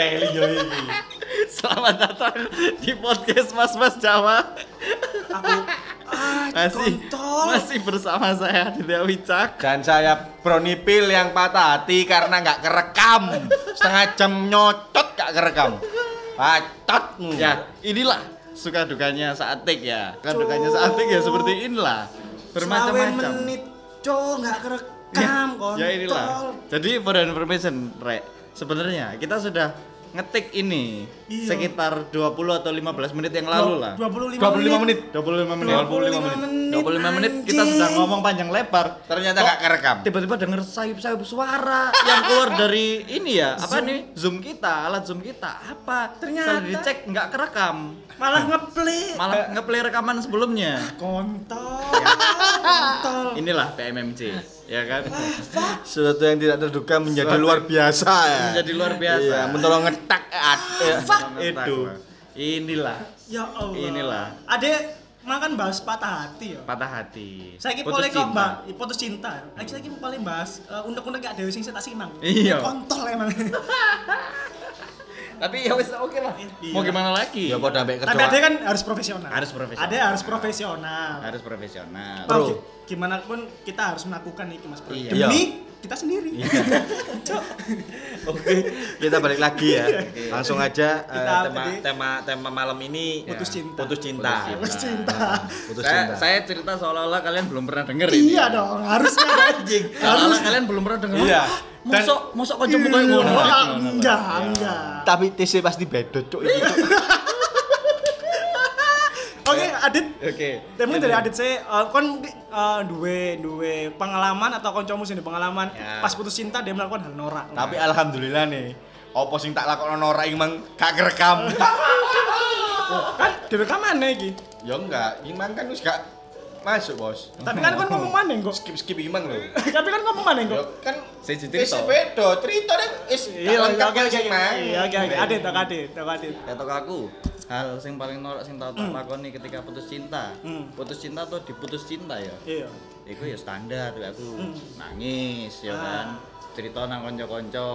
Teli yo iki. Selamat datang di podcast Mas Mas Jawa. Aku ah, Masih kontol. masih bersama saya Aditya Wicak. Dan saya Bronipil yang patah hati karena nggak kerekam. Setengah jam nyocot nggak kerekam. Bacot. Ya, inilah suka dukanya saat take ya. Suka dukanya saat take ya seperti inilah. Bermacam-macam. menit, cok nggak kerekam, kontol. Ya inilah. Jadi for information, Rek. Sebenarnya kita sudah ngetik ini Iya. sekitar 20 atau 15 menit yang lalu lah. 25, 25 menit. 25 menit. 25 menit. 25 menit kita anjing. sudah ngomong panjang lebar. Ternyata nggak kerekam. Tiba-tiba denger sayup-sayup suara yang keluar dari ini ya, apa nih? Zoom kita, alat Zoom kita. Apa? Ternyata- Setelah dicek nggak kerekam. Malah ngeplay. Malah ngeplay rekaman sebelumnya. Kontol. Kontol. Inilah PMMC, ya kan? Sesuatu yang tidak terduga menjadi Sesuatu luar biasa ya. Menjadi luar biasa. Iya, mentolong ngetak eh, ad- eh, Mengentak itu. lah. Inilah Ya Allah. Inilah. Adek makan bahas patah hati ya. patah hati. Saya ki Putus paling kok cinta. mbak, putus cinta. Lagi saya ki paling bahas uh, undek-undek gak dewe sing saya tak sinang. Iya. Kontol emang. Tapi ya wes oke lah. Iya. Mau gimana lagi? Ya pada ambek Tapi kecoa. ade kan harus profesional. Harus profesional. Ade harus profesional. Harus profesional. Bro. gi- gimana pun kita harus melakukan itu Mas Bro. Iya. Demi kita sendiri. Cok. Oke, kita balik lagi ya. Oke. Langsung aja Kita tema tadi- tema tema malam ini Putus cinta. putus cinta. Putus cinta. Putus saya, cinta. saya cerita seolah-olah kalian belum pernah denger ini. Iya dong, harusnya anjing. Seolah-olah kalian belum pernah denger. Iya. Mosok mosok kancamu kayak ngono. Enggak, Iya. enggak. Tapi TC pasti bedot cuk itu. Oke, Adit. Oke. Temen dari Adit saya eh, kon eh, duwe duwe pengalaman atau kancamu sing pengalaman Ya. pas putus cinta dia melakukan hal norak. Tapi alhamdulillah nih. Opo sing tak lakokno Nora iki mang gak kerekam. kan direkam mana iki? ya enggak, iki mang kan wis gak masuk, Bos. Tapi kan kon ngomong mana kok? Skip skip iki mang lho. Tapi kan ngomong mana Ya kok? kan Saya cerita. Wis beda, cerita wis Iya, gak oke lengkap oke kan oke. sing mang. Iya, oke oke. Adit, tak Adit, tak Adit. Ketok aku, hal yang paling norak sing tau tak lakoni ketika putus cinta. Hmm. Putus cinta atau diputus cinta ya. Iya. Iku ya standar tuh aku Hmm. nangis ya Ah. kan. Cerita nang konco-konco,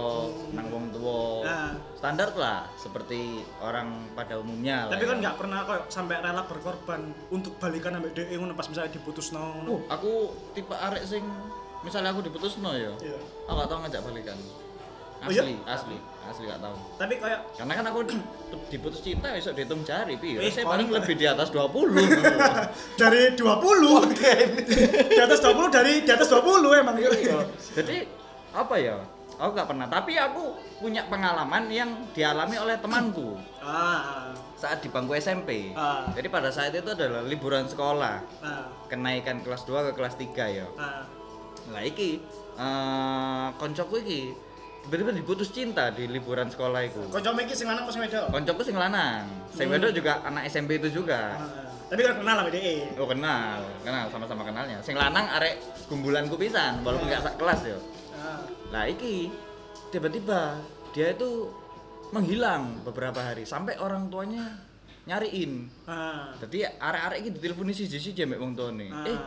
nang wong tuwa. Ah. Standar lah seperti orang pada umumnya lah. Tapi ya. kan nggak pernah kok sampai rela berkorban untuk balikan sampai DE ngono pas misalnya diputus no. Uh, aku tipe arek sing misalnya aku diputus no ya. Iya. Aku gak tau ngajak balikan. Oh iya? Asli, asli, asli gak tau. Tapi kayak Karena kan aku diputus cinta besok dihitung jari, pi. Wih, Saya paling lebih di atas 20. dari 20 di atas 20 dari di atas 20 emang Jadi apa ya? Aku gak pernah, tapi aku punya pengalaman yang dialami oleh temanku ah saat di bangku SMP. Ah. Jadi pada saat itu adalah liburan sekolah, ah kenaikan kelas 2 ke kelas 3 ya. ah Lah iki eh koncoku iki tiba-tiba diputus cinta di liburan sekolah iku. kocok iki sing lanang pas wedok Koncoku sing lanang, sing Hmm. wedok juga anak SMP itu juga. Ah, tapi kan kenal sama DE Oh kenal, kenal sama-sama kenalnya. Sing lanang arek gumbulanku pisan, walaupun gak sak kelas yo. Ah Nah iki tiba-tiba dia itu menghilang beberapa hari sampai orang tuanya nyariin. ah Jadi arek-arek iki diteleponi siji-siji mbek wong tuane. Ah. Eh,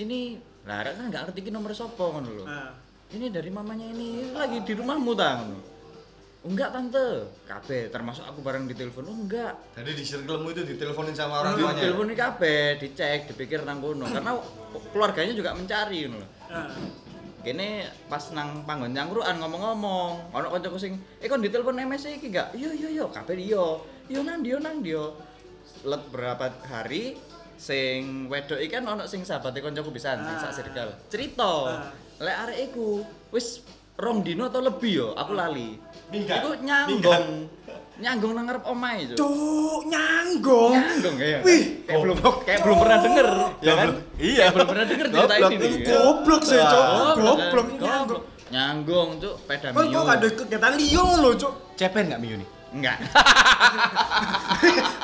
ini lah arek kan gak ngerti iki nomor sapa ngono lho. ah Ini dari mamanya ini lagi di rumahmu ta ngono. Enggak tante, kabeh termasuk aku bareng di telepon. Oh, enggak. Jadi di circlemu itu diteleponin sama orang tuanya. telepon ini kabeh, dicek, dipikir nang kono karena keluarganya juga mencari ngono lho. ah Kene pas nang panggon nyangkruan ngomong-ngomong, ono kancaku sing, "Eh kon ditelepon MS iki gak?" "Iya iya iya, kabeh iya." "Yo nang dia nang dia." Let berapa hari sing wedok iki kan ono sing sahabate kancaku pisan, sing sak Ah. circle. Cerita, Ah. lek arek iku wis rong dino atau lebih yo, aku lali. Iku nyanggung. Nyanggung nang ngarep omahe, Cuk. Cuk, nyanggong. Nyanggung ya. Wih, kayak belum kayak belum pernah denger, ya kan? iya. belum pernah denger cerita ini. nih, ya. Goblok sih, Cuk. Goblok, nyanggong. Nyanggung, Cuk, peda Kok mio. kok ada kegiatan liyo lho, Cuk. Cepen gak Mio nih? Enggak.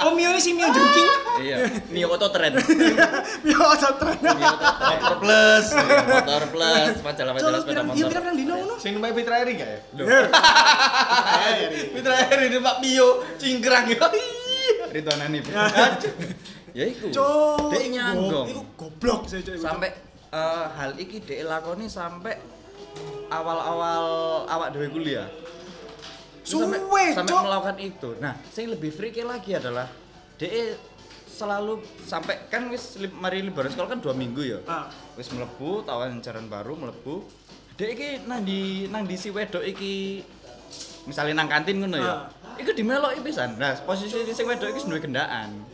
Oh, Mio ini si Mio jengking. iya, Mio Auto Trend. Mio asal tren. Mio Auto Trend. Motor plus. Motor plus, majalah-majalah sepeda motor. pirang dino ngono. Sing namanya Fitra Eri gak ya? Loh, Fitra Eri ini Pak Mio cingkrang ya. Ridwan Hanif. Ya iku. Dek nyanggung. Iku goblok sih, Cuk. Sampai eh, hal iki dek lakoni sampai awal-awal awak dhewe kuliah. Sampai, sampai melakukan itu. Nah, yang lebih freaky lagi adalah DE selalu sampai kan wis li- mari liburan sekolah kan dua minggu ya. Ah. Wis melebu, tawaran jaran baru melebu. DE iki nang di nang di si wedok iki misalnya nang kantin ngono ya. Iku dimeloki pisan. Nah, posisi si wedok iki duwe gendaan.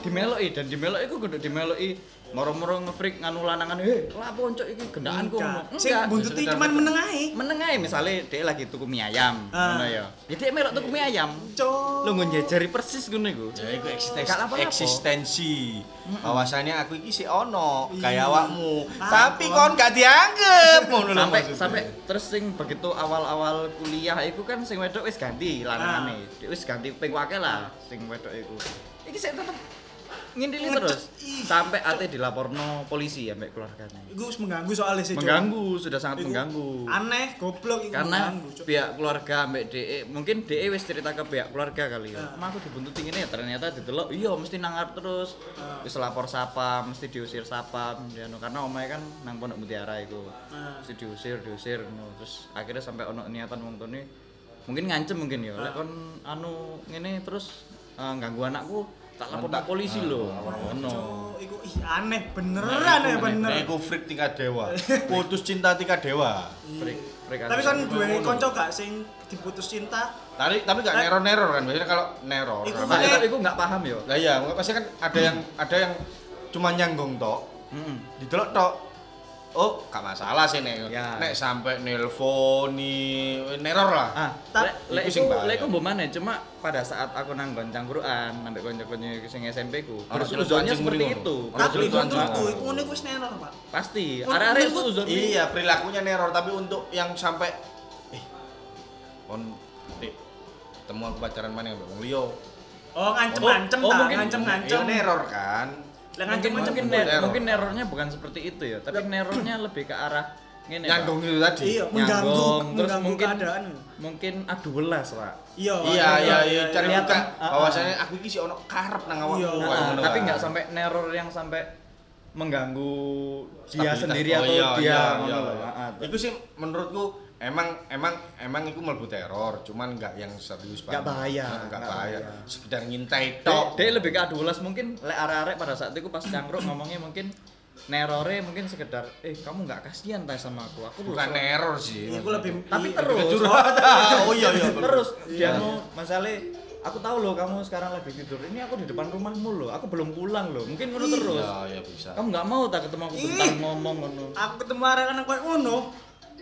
Dimeloki dan dimeloki iku kudu dimeloki moro-moro ngefreak nganu lanangan, "Heh, lapo oncok iki. Enggak. Sing buntuti Sekedar cuman betul. meneng ae. meneng ae misale dia lagi tuku mie ayam Ah. ngono ya. Ya dia melok tuku mie ayam. Cuk. Lu njejari persis ngono iku. Ya iku eksistensi, eksistensi. Bahwasanya aku iki sih ono kayak awakmu. Tapi kon. gak dianggap ngono lho Sampai sampai terus sing begitu awal-awal kuliah iku kan sing wedok wis ganti lanangane. Ah. Wis ganti ping wake lah sing wedok iku. Iki sik tetep ngintili terus. Sampai ate dilaporno polisi ambek keluarganya. Iku wis mengganggu soalnya sih. Mengganggu, sudah sangat mengganggu. Aneh, goblok iku karena pihak keluarga ambek DE mungkin DE wis cerita ke pihak keluarga kali ya. Emang aku dibuntuti ini ya ternyata didelok iya mesti nangar terus. Wis lapor sapam mesti diusir sapam ya, karena omae kan nang pondok mutiara Ah. mesti diusir diusir terus akhirnya sampai ono niatan wong mungkin ngancem mungkin ya. Lek kon anu ngene terus eh, ganggu anakku tak lapor polisi Ah, lho Cuk, iku ih aneh beneran Nah, aneh iku- bener. nah, iku freak tingkat dewa. Putus cinta tingkat dewa. freak freak Tapi kan duwe Ngono. kanca gak sing diputus cinta. Tapi tapi gak neror-neror kan. Biasanya kalau neror. Iku kan- Nah, aku nggak paham yo Lah iya, pasti kan ada yang ada yang cuma nyanggung tok. Heeh. Didelok tok. Oh, gak masalah sih nek. Ya. Nek sampai nelponi neror lah. Ah, Tak- lek iku lek iku mbok maneh cuma pada saat aku nang cangkruan ambek kanca-kanca sing SMP ku. Beruzonnya seperti itu. Tapi celuk iku anjing. menurutku iku ngene wis neror, Pak. Pasti. Arek-arek suzon Iya, perilakunya neror tapi untuk yang sampai eh kon Dik, ketemu aku pacaran mana mbak wong liya. Oh, ngancem-ngancem Oh, oh, ta, mungkin- ngancem-ngancem. Iya neror kan. Lah Mungkin ngancem-ngancem mungkin, Bukan ner- neror. mungkin nerornya bukan seperti itu ya, tapi nerornya lebih ke arah ngene. Pak. Nyanggung itu tadi. Iya, mengganggu, terus mengganggu mungkin keadaan. mungkin adu welas, Pak. Iya, Iya, iya, iya, cari muka Ah, ah. bahwasanya aku iki sih ono karep nang awakmu. Iya. tapi kan. nggak sampai neror yang sampai mengganggu dia Stabilitas. sendiri Oh, atau iya, dia iya, ngono iya, loh. iya. Ah, ah. Itu sih menurutku emang emang emang itu mlebu teror, cuman nggak yang serius Nggak bahaya, Nggak bahaya. bahaya. Sekedar ngintai Dia, tok. dia lebih ke adu welas mungkin lek arek-arek pada saat itu pas cangkruk ngomongnya mungkin nerore mungkin sekedar eh kamu nggak kasihan tay sama aku aku Bukan neror sih. Iya, aku lebih tapi iya, terus curhat. Oh iya iya. terus dia Iya. mau masalah aku tahu loh kamu sekarang lagi tidur ini aku di depan rumahmu loh aku belum pulang loh mungkin ngono terus Iya, iya bisa. kamu nggak mau tak ketemu aku bentar Ih. ngomong ngono Aku ketemu arek lanang koyo ngono.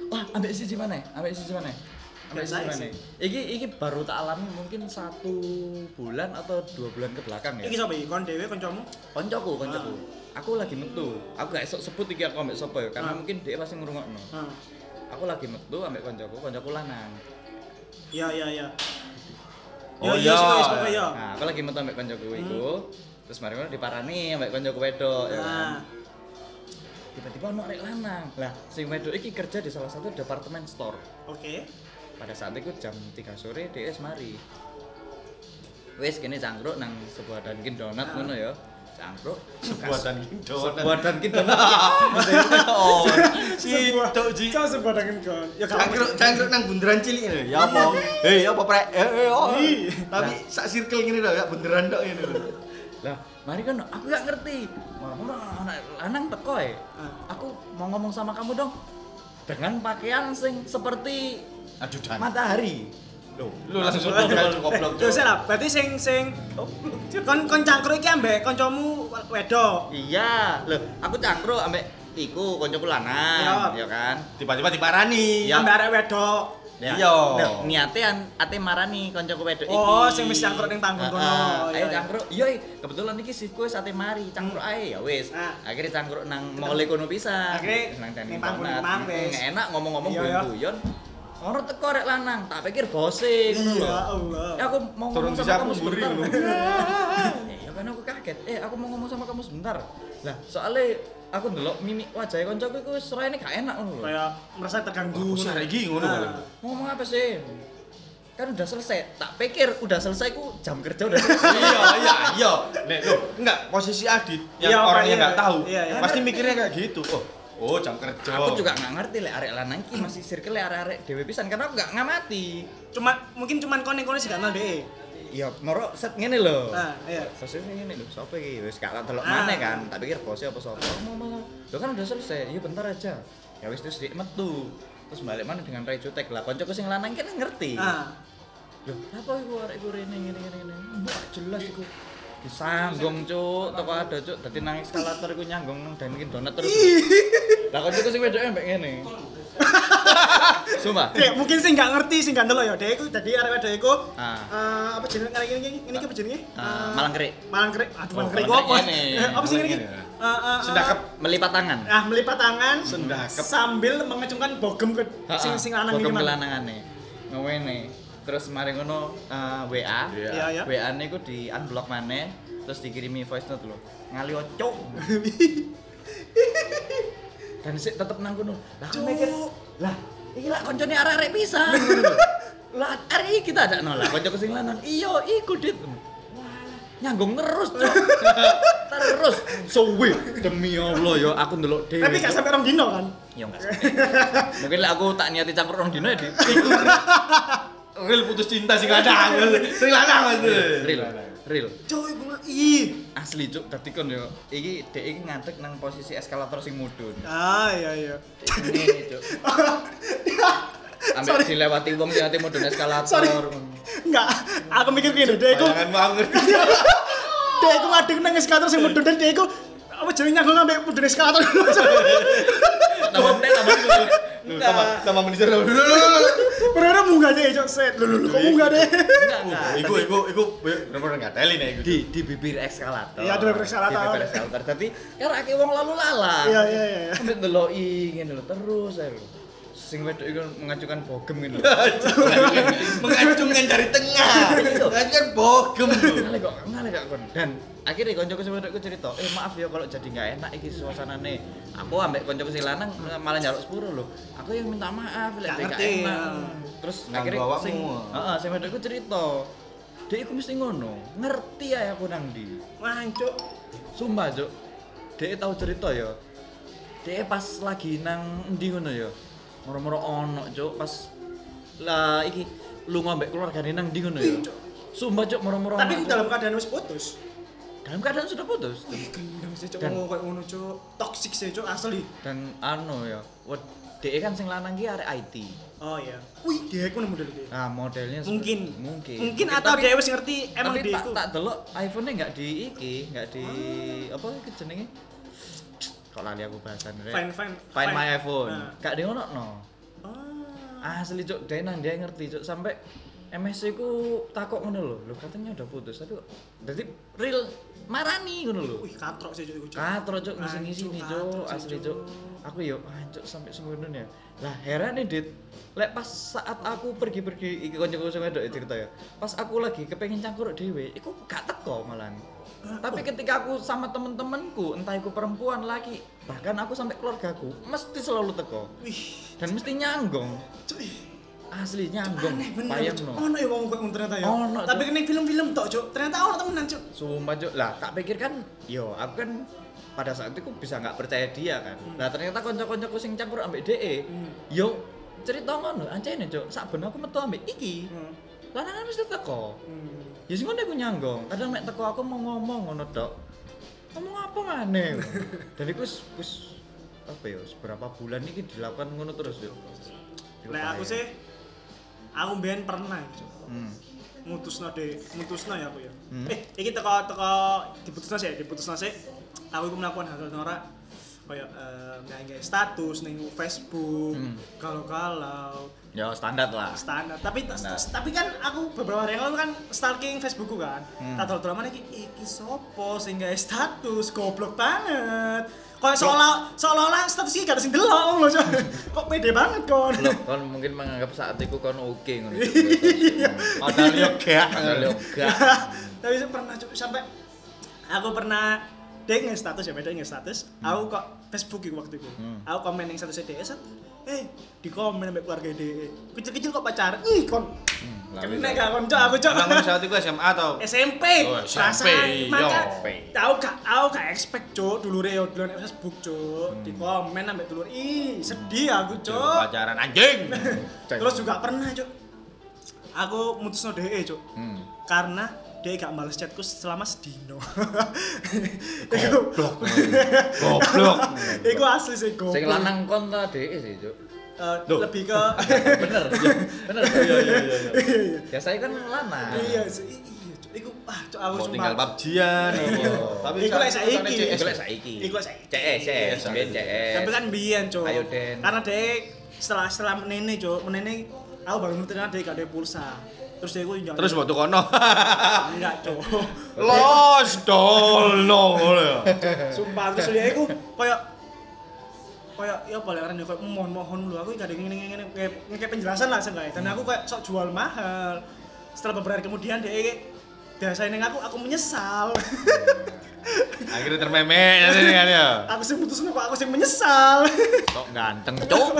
wah ambek sisi mana ambek sisi mana ambek sisi mana iki iki baru tak alami mungkin satu bulan atau dua bulan ke belakang ya Iki sapa iki? Kon dhewe kancamu? koncoku koncoku aku lagi metu aku gak esok sebut iki aku ambek sapa ya karena Ah. mungkin dia pasti ngrungokno Heeh. aku lagi metu ambek koncoku koncoku lanang Iya, iya, iya. Oh, iya, iya. iya, iya, iya. nah aku lagi metu ambek koncoku iku. Terus mari ngono diparani ambek koncoku wedok ya kan. Nah, tiba-tiba ono arek lanang. Lah sing wedok iki kerja di salah satu departemen store. Oke. pada saat itu jam 3 sore dia mari. Wes kene cangkruk nang sebuah Dunkin Donat ngono ya cangkruk Indo. sebuah Dunkin Donat Oh, itu ji. Kau sebuah dengan kon. Ya Cangkruk cangkruk nang bundaran cilik ini. Ya apa? Hei, apa prek? Eh, eh, oh. Tapi sak circle gini dah, ya bundaran tok ini. lah mari kan aku gak ngerti ngono anak lanang teko ya Ah. aku mau ngomong sama kamu dong dengan pakaian sing seperti Ajudan. matahari Loh, lu langsung goblok sih lah, berarti sing sing kon kon cangkruk iki ambek kancamu wedok. iya loh aku cangkruk ambek iku koncoku lanang ya kan Tiba-tiba diparani. Ambek arek wedok. Ya. Iya. Niate an ate marani koncoku wedok iki. Oh, sing mesti cangkruk ning panggung kono. Ayo cangkruk. Iya, kebetulan iki shiftku wis ate mari, cangkruk ae ya wis. Ah. Akhirnya cangkruk nang mall kono pisan. Akhirnya nang panggung wis. Nggak enak ngomong-ngomong Iya, iya. Ngono teko rek lanang, tak pikir bose ngono Iya, lho. Allah. Ya aku mau Turun ngomong sama kamu sebentar. ngono. ya kan aku kaget. Eh, aku mau ngomong sama kamu sebentar. Lah, soalnya aku ndelok mimik wajah koncoku iku wis raine gak enak ngono lho. Kayak merasa terganggu. Aku sih iki ngono Nah. malah. Mau ngomong apa sih? Kan udah selesai. Tak pikir udah selesai ku jam kerja udah selesai. iya iya iya nek lo enggak posisi Adit yang Iya, orangnya iya, nggak tahu iya, iya. pasti mikirnya kayak gitu oh Oh, jam kerja. Aku juga nggak ngerti lek arek lanang iki masih circle arek-arek dhewe pisan karena aku nggak ngamati. Cuma mungkin cuman konek-konek sih kenal deh. Ya moro set ngene lho. Nah, iya. Bosnya ngene lho, sapa iki? Wis gak tak delok Ah. maneh kan. Tak pikir bosnya apa sapa. Mau malah. Lho kan udah selesai. Iya bentar aja. Ya wis terus dik metu. Terus balik mana dengan Ray Jutek lah. Koncoku sing lanang kan ngerti. Ah. Loh, apa iku arek iku rene ngene ngene ngene. Mbak jelas iku. Disanggung cuk, toko ada cuk, dadi nang eskalator iku nyanggung nang Dunkin Donut terus. Lah koncoku sing wedoke mbek ngene. Sumpah. Dek, mungkin sih nggak ngerti sih nggak ndelok ya. Dek iku dadi arek wedok iku Ah. eh, apa jenenge ngene iki ini iki apa jenenge? Ah, Eh, Malang Kerik. Malang Kerik. Aduh, Malang Oh, apa? Ini. Eh, Apa sih ngene iki? Malang Kerik. Eh, eh, eh, Sendakep. Melipat tangan. Ah, melipat tangan Sendakep. sambil mengacungkan bogem ke sing sing lanang iki. Bokong Mang. kelanangane. Ngene. Terus mari ngono eh, WA. Ya. WA ne iku di unblock maneh terus dikirimi voice note lho. Ngali ocok. Dan sik tetep nang kono. Lah aku mikir, lah iki lak koncone arek-arek pisan. Lah arek iki kita ada nolak kanca sing lanang. Iya, iku dit. Nyanggung terus, terus suwe demi Allah ya aku ndelok dhewe. Tapi gak sampai rong dino kan? Ya enggak sampai. Mungkin lah aku tak niati campur rong dino ya di. Real putus cinta sih kadang. Sing lanang Mas. Real. Real. Cuk, iku ih. Asli cuk, dadi kon yo iki dek iki ngadeg nang posisi eskalator sing mudhun. Ah, iya iya. Ngene cuk. Ambek dilewati wong sing ati mudhun Sorry. eskalator. Enggak, aku mikir gini, dek iku Jangan mau ngerti. dek iku ngadeg nang eskalator sing mudun dan dek iku apa jenenge nyanggung ambek mudun eskalator. Tambah meneh tambah meneh. Lu tambah tambah menisir dulu. Bener munggah deh, cok set. Lho lho, kok munggah deh? Enggak enggak. Iku iku iku bener-bener enggak teli nih iku. di di bibir eskalator. Iya, di bibir eskalator. Di bibir eskalator. Dadi karake wong lalu lalang. Iya iya iya. Sampai ndeloki ngene lho terus ae. Sing wedok iku mengajukan bogem ngene lho. Mengacungkan dari tengah. Mengacungkan bogem lu. ngale kok ngale kok dan akhirnya koncoku sing wedokku cerita eh maaf ya kalau jadi nggak enak iki suasanane. Aku ambek koncoku sing lanang malah njaluk sepuro lho. Aku yang minta maaf lek Gak nggak enak. ya. terus akhirnya sing heeh sing wedokku cerita dia iku mesti ngono. Ngerti ya aku nang ndi? Mancuk. sumpah cuk. Dia tahu cerita ya. Dia pas lagi nang endi ngono ya? Moro-moro ono cuk. Pas lah iki lu ngambek keluargane nang ndi ngono ya? Sumpah cuk moro-moro Tapi ono, dalam keadaan wis putus. Dalam keadaan sudah putus sih cok Dan- ngomong kayak ngono cok. Toxic sih cok asli. dan anu ya wed DE kan sing lanang ki arek IT Oh iya. Wih, dia iku nemu dulu nah modelnya Mungkin. mungkin Mungkin atau dia wis ngerti emang tapi dia tak tak delok iPhone-nya nggak di iki nggak di apa iki jenenge kok lali aku bahasan rek. Fine fine. Find my iPhone Nah. gak di ngono no Oh. asli cuk dia nang dia ngerti cuk sampai MSC ku takok ngono lho lho katanya udah putus tapi jadi real marani ngono lho Wih, katrok sih cok iku cok. Katro cuk ngisi-ngisi nih katrok cuk, asli Cuk. cuk. Aku yo ancuk sampai semono ya. Lah heran nih Dit. Lek pas saat aku pergi-pergi iki kancaku sing wedok ya cerita ya. Pas aku lagi kepengen cangkruk dhewe, iku gak teko malahan. Tapi ketika aku sama temen-temenku, entah iku perempuan laki, bahkan aku sampai keluargaku, mesti selalu teko Wih, dan mesti nyanggong. Asli. Payang Cuk. no. Ono ya wong ngono ternyata ya. Ono, Tapi Cuk. kena film-film tok cok. Ternyata ono temenan cok. Sumpah Cuk. Lah, tak pikir kan yo aku kan pada saat itu bisa nggak percaya dia kan. Nah, ternyata kanca-kancaku sing campur ambek DE. Hmm. Yo cerita ngono, ancene Cuk. Sak ben aku metu ambek iki. Hmm. Lanangan mesti teko. Hmm. Ya sing ngono aku nyanggong. Kadang mek teko aku mau ngomong ngono tok. Ngomong apa maneh? Dan iku wis wis apa ya, beberapa bulan ini dilakukan ngono terus yo. Lah aku sih aku mbiyen pernah cok. Hmm. mutusno de mutusno ya aku ya. Hmm. Eh, iki teko teko diputusno sih, diputusno sih. Aku iku melakukan hal ora kayak eh nggak status ning Facebook, Hmm. kalau-kalau Ya standar lah. standar. Tapi Standar. tapi kan aku beberapa hari yang lalu kan stalking Facebookku kan. Hmm. Tak tahu mana iki iki sopo sing gawe status goblok banget. Kayak seolah seolah-olah status iki gak ada sing delok loh. Cok. Kok pede banget kon. Loh, kon mungkin menganggap saat itu kon oke ngono. Padahal yo gak. Padahal yo gak. Tapi saya pernah Cuk, sampai aku pernah Dek nge status ya, beda nge status. Aku kok Facebook waktu itu. Hmm. Aku komen yang status dia set. Eh, di komen sampai keluarga dia. Kecil-kecil kok pacaran. Ih, kon. lah, Kena gak kon cok aku cok. Emang saat itu SMA atau? SMP. Oh, SMP. Maka tahu gak tahu gak expect cok dulu yo dulu Facebook cok. Hmm. Di komen sampai dulu. Ih, sedih aku cok. Pacaran anjing. Terus juga pernah cok. Aku mutus no DE cok. Hmm. Karena dia gak males chatku selama sedino. Goblok. Goblok. Iku asli sih goblok. Sing lanang kon ta dhek sih, Cuk. Eh, Loh. lebih ke Bener. Bener. Iya iya iya. iya. Ya saya kan lanang. Iya, sih, iya, Cuk. Iku ah cok aku sumpah. tinggal PUBG-an. Iya. Tapi Iku lek saiki. Iku lek saiki. Iku lek saiki. CS, CS, CS. Tapi kan biyen, Cuk. Ayo, Den. Karena dia setelah setelah menene, Cuk. Menene aku baru ngerti karena dia gak ada pulsa. Terus dia gue Terus mau kono. enggak, Cuk. Los dolno ya. Sumpah terus dia iku koyo koyo ya boleh kan koyo mohon mohon lu aku gak ada ngene ngene kayak kayak penjelasan lah seenggaknya dan aku kayak sok jual mahal setelah beberapa hari kemudian dia kayak biasa neng aku aku menyesal Akhirnya termemek ya kan ya. aku sih putus kok aku sih menyesal Kok ganteng, Cuk.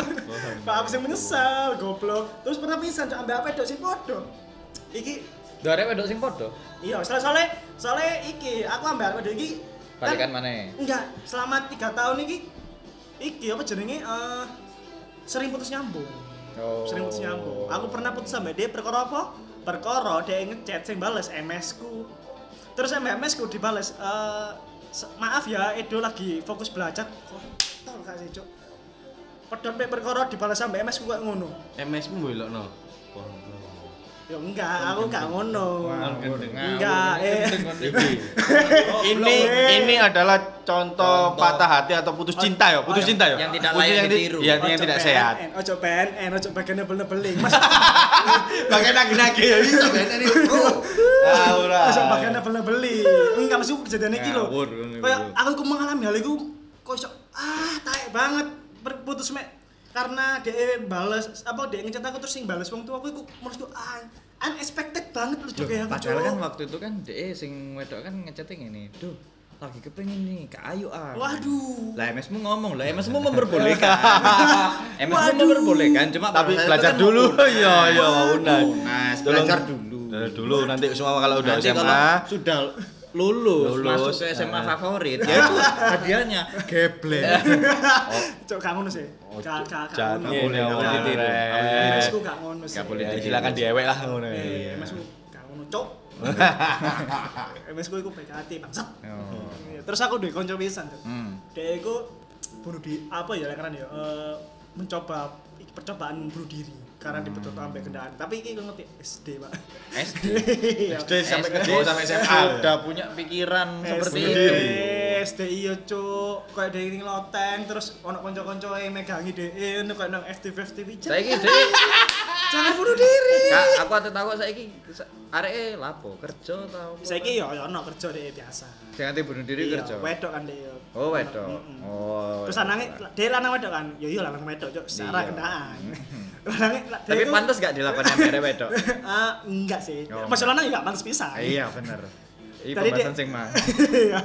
kok aku sih menyesal goblok terus pernah pisan cok ambil apa dok sih podo iki Dore wedok sing padha. iya soalnya soalnya soalnya iki aku ambil apa dok iki. Balikan maneh. enggak selama tiga tahun iki. Iki apa jenenge? Eh sering putus nyambung. Oh. sering putus nyambung. Aku pernah putus sama dia perkara apa? Perkara dia ngechat sing bales MS ku terus MS ku dibales eh se- maaf ya Edo lagi fokus belajar. Kok gak sih cuk? Pedot pe perkara dibales sama MS ku kayak ngono. MS-mu belokno. Ya enggak aku gak ngono Enggak, enggak eh Ini ini adalah contoh patah hati atau putus cinta ya, putus Oh, cinta ya. yang tidak Putus layak ditiru. Iya, yang Ojo tidak PNN, sehat. Ojo PNN, ojo bagian nebel-nebeling. Mas, Pakai nagi-nagi ya bisa BNN itu. Ah, ora. Masa bagian nebel-nebeling. Enggak maksudku kejadian iki lho. Kayak aku ku mengalami hal iku kok iso ah taek banget putus mek karena dia bales apa dia ngechat aku terus sing bales wong tua aku iku menurutku ah, unexpected banget Cuk, kayak aku Padahal kan waktu itu kan dhek sing wedok kan ngechatnya ngene. Duh, lagi kepengen nih ke ayu ah. Waduh. Lah MS-mu ngomong, lah MS-mu memperbolehkan. MS-mu memperbolehkan, cuma Tapi pada saat belajar itu kan dulu. Iya, iya, unas. Belajar dulu. Dulu nanti semua kalau udah Nanti SMA kalau sudah lulus, Lulus, masuk ke SMA eh. favorit, ya itu hadiahnya geblek. Cuk gak ngono sih. Gak gak gak ngono. Nggak boleh ditiru. Eh. Gak ngono sih. Nggak boleh Ya, silakan diewek lah ngono. Eh, Iya. mesku gak ngono, Cuk. MS ku iku PKT bangsat. Oh. Iya, Terus aku duwe kanca pisan, Cuk. Hmm. dia itu bunuh diri apa ya karena ya eh, mencoba percobaan bunuh diri karena dibetot sampai kendaan tapi ini ngerti SD pak SD. Iya. SD sampai ke SD sampai SMA. Sudah punya pikiran seperti SD, itu. SD iya cuk kayak dia ini loteng terus ono konco-konco yang megangi dia ini kayak nang FTV FTV Saya gitu. jangan bunuh diri Kak, aku ate takut saiki areke lapo kerja tau. saya yo yo ono kerja dia biasa ate bunuh diri Iya, kerja. wedok kan dia Oh, wedok. Oh. terus lanangnya dia lanang wedok kan yo iya lanang wedok cuk secara Iya. dia Tapi itu- pantas gak dilakukan yang wedok? Ah, enggak sih. Oh, enggak. lanang juga pantas pisah. Iya, bener. Ini Tadi pembahasan dia- sing mah. Iya.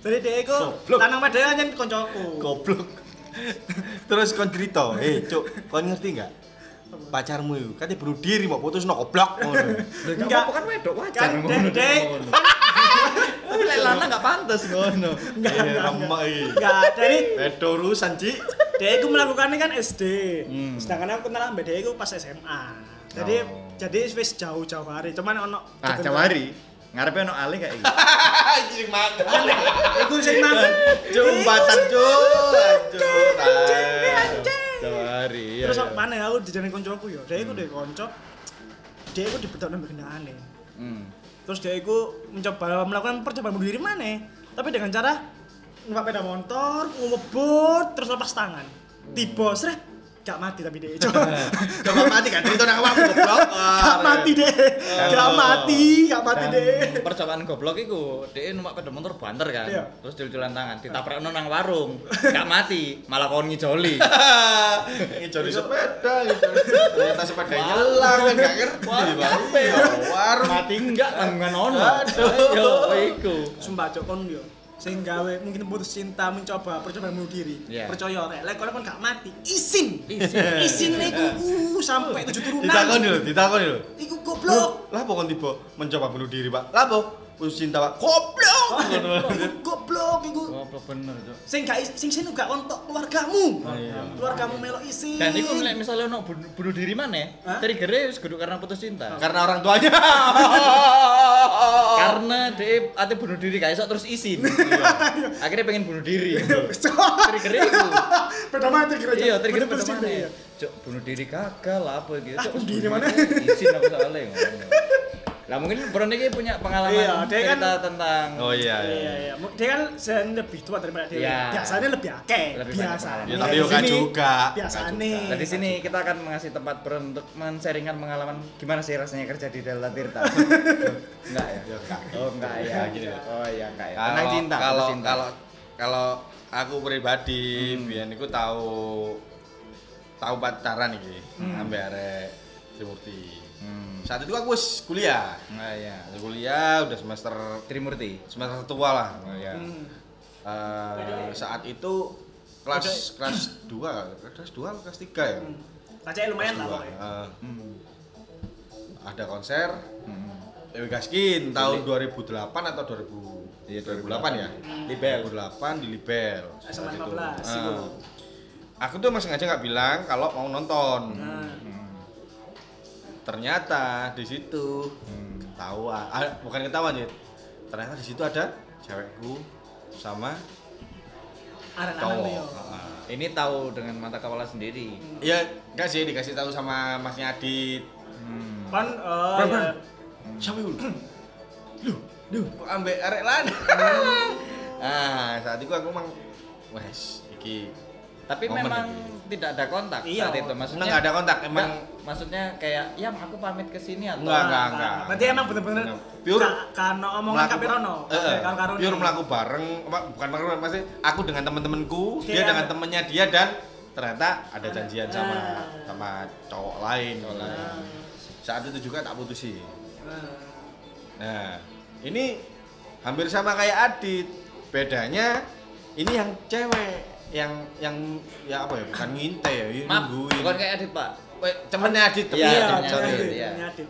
Jadi dia iku Goblok. lanang wedok nyen koncoku. Goblok. Terus kon cerita, eh cuk, kon ngerti enggak? Pacarmu itu katanya bunuh diri mau putus no goblok ngono. Enggak apa kan wedok wajar Kan ngono. Tapi lek lanang gak pantas ngono. Enggak, enggak, remek enggak. iki. Enggak, jadi Bedo urusan, Cik. dia iku melakukannya kan SD. Hmm. Sedangkan aku kenal mbak dia iku pas SMA. Jadi Oh. jadi wis jauh-jauh hari. Cuman ono Ah, Jawari. Ngarepe ono alih kayak iki. Anjing mangan. Iku sing mangan. Jumbatan, cuk. Anjur. Jawari. iya, Terus iya. mana aku dijaring koncoku ya. Dia iku deh konco. Dia iku dibetok nang kendaan Hmm. Terus dia itu mencoba melakukan percobaan bunuh diri mana tapi dengan cara numpak sepeda motor ngebut terus lepas tangan. Tiba seret gak mati tapi dia coba Coba mati kan cerita nang awakmu goblok. gak mati deh gak mati gak mati Dan deh percobaan goblok iku, dia numpak sepeda motor banter kan. Iya. Terus jul-julan tangan, ditabrakno nang warung. Gak mati, malah kon ngijoli. Ini jadi sepeda. Ternyata sepeda nyelang kan gak ngerti. Warung. Mati enggak tanggungan ono. Aduh. Yo iku. sumpah cok kon yo sing gawe mungkin putus cinta mencoba percobaan bunuh diri Iya. percaya rek lek kono kon gak mati izin Izin. izin iku uh, sampai tujuh turunan Ditakoni lho, ditakoni lho. iku goblok Lah kon tiba mencoba bunuh diri, Pak? Lah Putus cinta, Pak. Goblok. Iku goblok iku Goblok bener, Cuk. sing gak sing sing gak kontok keluargamu Oh, iya. keluargamu melok izin Dan iku nek misalnya ono bunuh, diri mana? Hah? Triggernya wis kudu karena putus cinta. Karena orang tuanya. Karena dia ate bunuh diri kayak terus izin. Akhirnya pengen bunuh diri. Triggernya itu. beda mati kira Iya, pada cinta, mana? iya. Cuk, bunuh diri gagal lah apa gitu. Bunuh diri mana? Izin aku soalnya. Lah mungkin Bro ini punya pengalaman Iya, dia kan- cerita tentang Oh iya. Iya, iya. iya. Mu- Dia kan sen lebih tua daripada dia. Iya. Biasanya lebih akeh. Biasanya. Ya tapi gak sini- juga. Biasanya. Juga. Nah, di sini kita akan mengasih tempat Bro untuk men-sharingkan pengalaman gimana sih rasanya kerja di Delta Tirta. enggak ya? Ya, enggak. Oh, enggak ya. Gini loh. Oh iya, enggak ya. Kalau Tentang cinta, kalau kalau kalau aku pribadi Hmm. biyen iku tahu tahu pacaran iki Hmm. ambek arek Trimurti. Hmm. Saat itu aku wis kuliah. Nah, iya. Kuliah udah semester Trimurti. semester tua lah. Oh iya. Hmm. Eh, saat itu kelas kelas 2, kelas 2 atau kelas 3 ya? Hmm. Kacanya lumayan lah pokoknya. Eh, Hmm. ada konser Hmm. Dewi Gaskin tahun 2008 atau 2000 Iya, 2008 ya? Libel. 2008 di Libel. SMA saat itu. 15, Ah. itu. Aku tuh emang sengaja nggak bilang kalau mau nonton. Nah, Hmm. Ternyata di situ Hmm. ketawa, ah, bukan ketawa nih. Ternyata di situ ada cewekku sama anak-anak cowok. Ah. Ini tahu dengan mata kepala sendiri. Ya enggak sih dikasih tahu sama masnya Adit. Hmm. Kan oh Bang, iya. bang. Siapa itu? Duh, duh, kok ambek arek lan. ah, saat itu aku emang wes iki Tapi Momen memang ini. Tidak ada kontak Iya. saat itu. Maksudnya enggak ada kontak emang Enggak, maksudnya kayak yang aku pamit ke sini atau Enggak, enggak, enggak. Berarti emang bener-bener Pure ka- kano omongan melaku- kapirono. Eh, eh, pure melaku bareng, bukan bareng maksudnya aku dengan teman-temanku, dia dengan temennya dia dan ternyata ada janjian sama Ah. sama cowok lain. Cowok lain. Saat itu juga tak putusin. Nah, Nah, ini hampir sama kayak Adit. Bedanya ini yang cewek yang yang ya apa ya bukan ngintai ya, ini Maaf, nungguin. bukan kayak Adit, Pak. Temennya Adit, Iya, temennya Iya, Adit, sorry. Adit, iya. temennya Adit.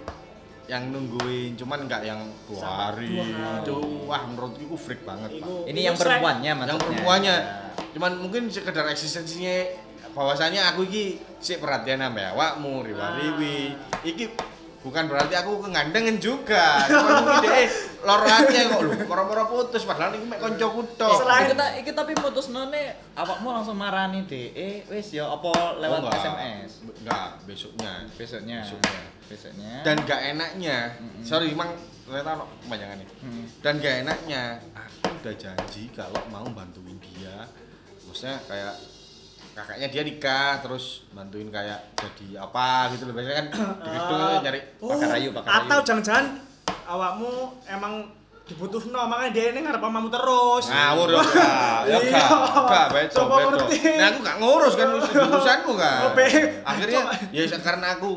yang nungguin cuman nggak yang dua hari. itu wah menurutku itu freak banget Pak. Ini yang perempuannya maksudnya. yang perempuannya Ya. cuman mungkin sekedar eksistensinya bahwasanya aku iki sik perhatian sama awakmu riwa-riwi iki bukan berarti aku kegandengan juga mungkin deh lor aja kok lho moro-moro putus padahal ini mek koncoku tok Selain- Iki ta iki tapi putus none awakmu langsung marani deh. Eh, wis ya apa lewat Oh, enggak. SMS? enggak besoknya Besoknya. Besoknya. Besoknya. dan gak enaknya Mm-mm. sorry emang ternyata no kepanjangan nih Hmm. dan gak enaknya aku udah janji kalau mau bantuin dia maksudnya kayak kakaknya dia nikah terus bantuin kayak jadi apa gitu loh. Biasanya kan di gedung itu nyari Bakar rayu, bakar rayu. Atau jangan-jangan awakmu emang dibutuhno makanya dia ini ngarep omamu terus. ngawur ya gak ya Iya. gak gak beto beto nah aku gak ngurus kan urusanku kan. Oh, akhirnya ya karena aku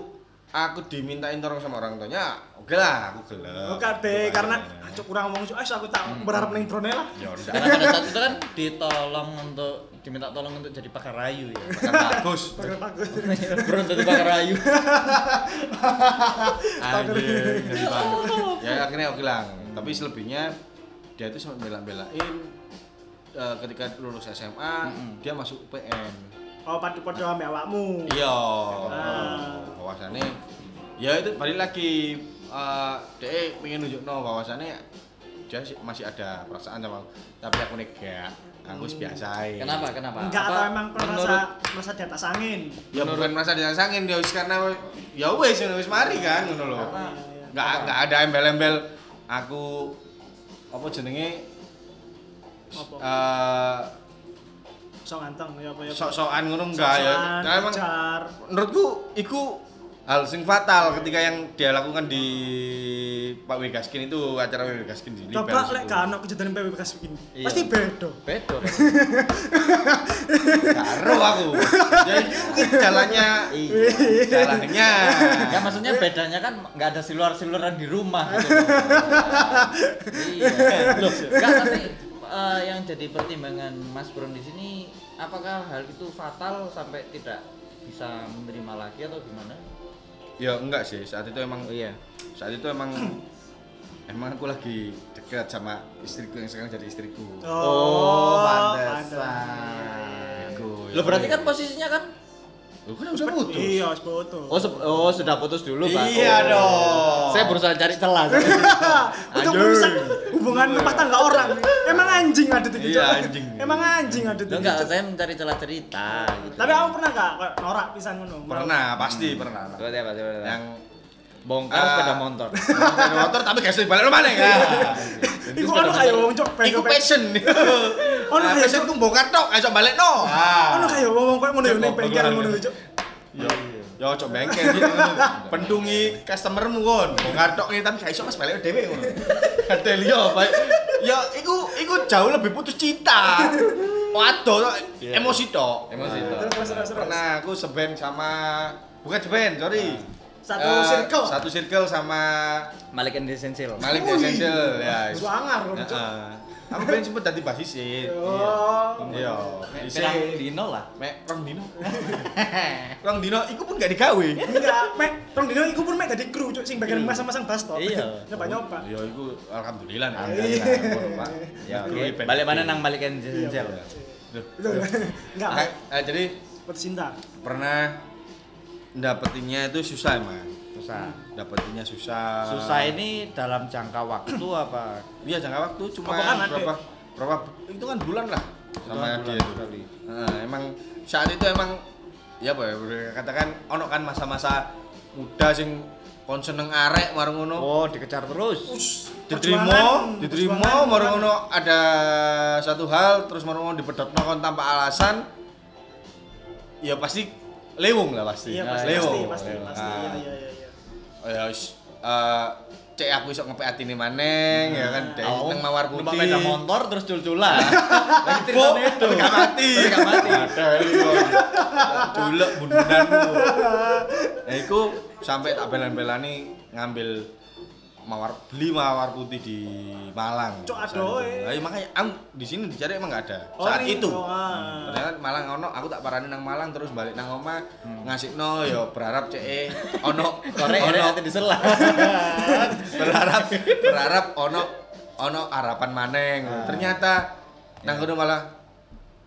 aku dimintain tolong sama orang tuanya oke lah aku gelap. Bukan be, karena acuk kurang ngomong "Ah, aku tak Hmm. berharap ning drone lah. ya udah. Saat itu kan ditolong untuk diminta tolong untuk jadi pakar rayu ya. Makan bagus Bagus bagus. Bro jadi pakar rayu. Jadi bagus. ya akhirnya oke lah tapi selebihnya dia itu sampai bela-belain eh, ketika lulus SMA Mm-mm. dia masuk PN Oh, padu-padu ambek awakmu. iya Ah. bahwasannya ya itu balik lagi eh dia pengen nunjuk no bahwasannya dia sih masih ada perasaan sama aku. tapi aku enggak aku wis biasa ae. Kenapa? Kenapa? Enggak Apa atau emang merasa menurut merasa di atas angin. ya bukan merasa disangin ya wis karena ya wis wis mari kan ngono lho Karena- nggak nggak ada embel-embel aku apa jenenge Apa? eh So ganteng ya apa ya. sok-sokan ngono enggak ya karena emang menurutku iku hal sing fatal ketika yang dia lakukan di Pak Wegaskin itu acara Wegaskin di Coba lek gak ono kejadian PWK begini. Iya. Pasti beda. Bedo. Karo aku jadi ini jalannya Iya. jalannya Ya maksudnya bedanya kan nggak ada siluar-siluran di rumah gitu. loh. iya. Loh, enggak tapi eh, yang jadi pertimbangan Mas Bron di sini apakah hal itu fatal sampai tidak bisa menerima lagi atau gimana? Ya enggak sih, saat itu emang Oh iya. saat itu emang emang aku lagi dekat sama istriku yang sekarang jadi istriku. Oh, pantesan. pantesan. Iku, Lo berarti kan posisinya kan Lu kan udah putus. Iya, harus foto. Oh, se- oh sudah putus dulu, Pak. Iya Oh. dong. Saya berusaha cari celah. Untuk Aduh. merusak hubungan rumah tangga orang. Emang anjing ada itu. Iya, anjing. Emang anjing ada itu. Enggak, saya mencari celah cerita gitu. Tapi kamu pernah gak kayak norak pisan ngono? Pernah, pasti pernah. Seperti apa? Seperti? Yang bongkar Ah. sepeda motor. sepeda motor tapi gak balik rumah nih ya. Iku kan kayak wong cok Iku passion. Oh, Nah, kayak passion ku bongkar tok, ayo balik no. Ono kayak wong koyo ngono yo ning beneran. ngono cok. Yo, yo cok bengkel gitu. Pendungi customermu kon. Bongkar tok nih tapi gak iso Mas balik dhewe ngono. Kate liyo baik. Ya iku iku jauh lebih putus cinta. Waduh, Iya. emosi tok. Emosi tok. Terus. Pernah aku seband sama bukan seband, sorry. Satu Eh, circle. Satu circle sama Malik and Essential. Malik Wih. Essential ya. Suangar. Heeh. Aku pengen sempet dadi basis. Oh. Iya. Mek Isi pirang dino lah. mek rong dino. Rong dino iku pun gak digawe. Enggak, mek, rong dino iku pun mek dadi kru cok sing bagian masang-masang bas tok. Iya. Nyoba-nyoba. Ya iku alhamdulillah nih. Iya. Alhamdulillah, Pak. Ya, Kru oke. event Balik mana nang? Duh. Betul. Enggak, Ah, ah, jadi bercinta. pernah dapetinnya itu susah emang. Susah. Dapetinnya susah. Susah ini dalam jangka waktu apa? Iya jangka waktu cuma Apa kan berapa berapa itu kan bulan lah sama Bulan dia itu. Nah, emang saat itu emang ya apa ya boleh katakan ono kan masa-masa muda sing kon seneng arek marung ngono. Oh, dikejar terus. diterima, diterima marung ngono ada satu hal terus marung ngono dipedotno kon tanpa alasan. Ya pasti lewung lah pasti. Iya, Nah, pasti, lewung. pasti, pasti, pasti. Nah, Iya, iya, iya, ya wis eh, cek aku iso ngepek atine maneng ya kan Oh, nang mawar numpak putih. sepeda motor terus cul-culan. Lagi ceritanya itu. Gak mati. Gak mati. Ada itu. Culek. Ya iku sampai tak belan-belani ngambil mawar beli mawar putih di Malang. Cok, Saat adoh, itu. eh. Lah, iya, makanya am, di sini dicari emang gak ada. Oh, Saat nih, itu. oh, ah. Ternyata Malang ono, aku tak parani nang Malang terus balik nang oma ngasih no yo berharap cek ono Korek ono diselah. berharap berharap ono ono harapan maneng ternyata nang kono malah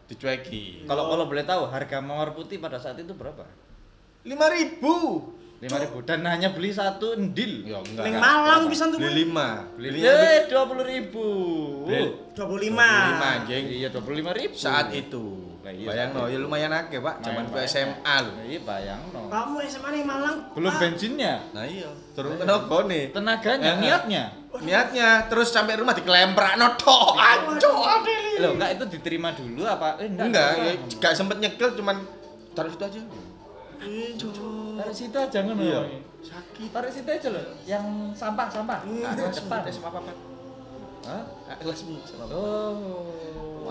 dicueki Kalau kalau boleh tahu harga mawar putih pada saat itu berapa? lima ribu Lima ribu dan hanya beli satu endil. ya enggak Ning enggak. Malang pisan tuh. beli lima beli Eh, dua puluh ribu. Beli. 25. lima anjing Iya, dua puluh lima ribu. saat itu Lah iya, bayang no ya lumayan akeh pak zaman Pak. SMA lho Iya, bayang no. Kamu SMA ning Malang. Belum bensinnya, nah iya turun tenaga nih tenaganya, niatnya. niatnya terus sampai rumah dikelemprak no tok anco Loh, enggak itu diterima dulu apa? Eh, enggak ya, enggak. gak sempet nyekel cuman taruh situ aja Cok. Taruh situ aja ngono. Iya. sakit Taruh situ aja loh, yang sampah sampah. Hmm. Ah, cepat. sama apa Hah? kelasmu sama apa Oh.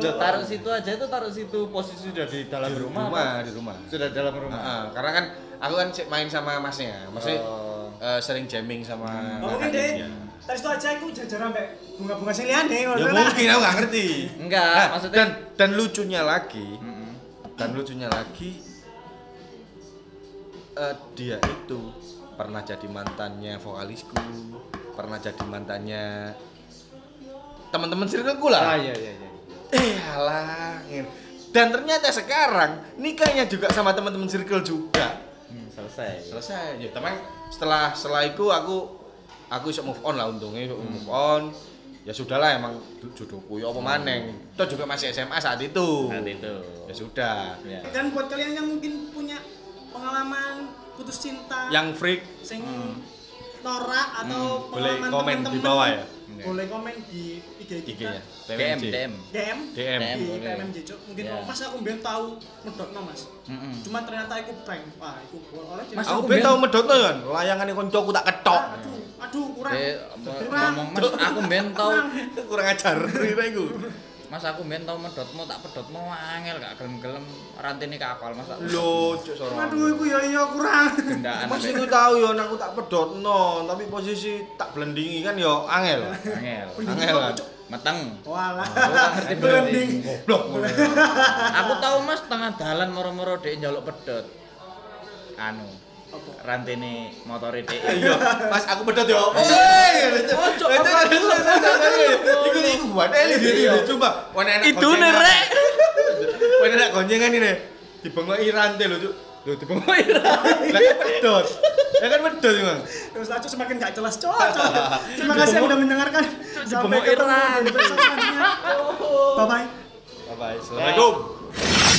Loh, taruh situ aja itu taruh situ posisi sudah di dalam di rumah. rumah apa? di rumah Sudah dalam rumah. Heeh, karena kan aku kan main sama masnya maksudnya Oh. eh, sering jamming sama Oh, mungkin deh. dia. Terus itu aja aku jajaran mbak bunga-bunga sing liyane ya ngono lah. mungkin aku gak ngerti Enggak, Nah, maksudnya dan dan lucunya lagi Mm-mm. dan lucunya lagi eh, dia itu pernah jadi mantannya vokalisku pernah jadi mantannya teman-teman circleku Ah lah iya iya iya. eh alah dan ternyata sekarang nikahnya juga sama teman-teman circle juga. Hmm, selesai. selesai. Ya teman setelah setelah itu aku aku bisa move on lah untungnya iso move on. Ya sudahlah emang jodohku ya apa maneng itu juga masih SMA saat itu. Saat itu. ya sudah. Ya. Dan buat kalian yang mungkin punya pengalaman putus cinta yang freak sing Hmm. norak atau Hmm, boleh pengalaman komen di temen-temen, bawah ya? Boleh komen di IG kita. IG-nya DM. DM. DM. DM DM. Di. PMMJ Cuk. Mungkin Ya. Mas aku ben tahu medotno Mas. Mm-mm. Cuma ternyata aku prank. Wah, aku oleh Mas, aku Aku ben- tau medotno kan layangane koncoku tak ketok Ah, aduh, aduh kurang. Eh, kurang. aku ben tau kurang ajar iku Mas aku ben tau medotmu tak pedotmu angel gak gelem-gelem rantene kapal Mas lho cuk soro Aduh, iku ya iya kurang. gendaan Mas itu tahu ya aku tak pedotno tapi posisi tak blendingi kan ya angel angel. angel kan Meteng. Walah. ngerti Blending. Goblok. Aku tahu Mas tengah dalan moro-moro dhek njaluk pedot. Anu? Rantene motore dhek. Iya, Mas aku pedot yo. Woi, itu Ojo, itu apa itu itu itu buat eli Iya. dia coba. Wana enak Itu nerek. Wana enak goncengan ini. Dibengok rantai lho, Cuk. Lho dibengok Oh, iya. Lah pedot. Ya kan pedot, Bang. Terus Acu semakin gak jelas cocok. Terima kasih yang udah mendengarkan. Sampai ketemu Iran. di episode selanjutnya. Bye bye. Bye bye. Assalamualaikum.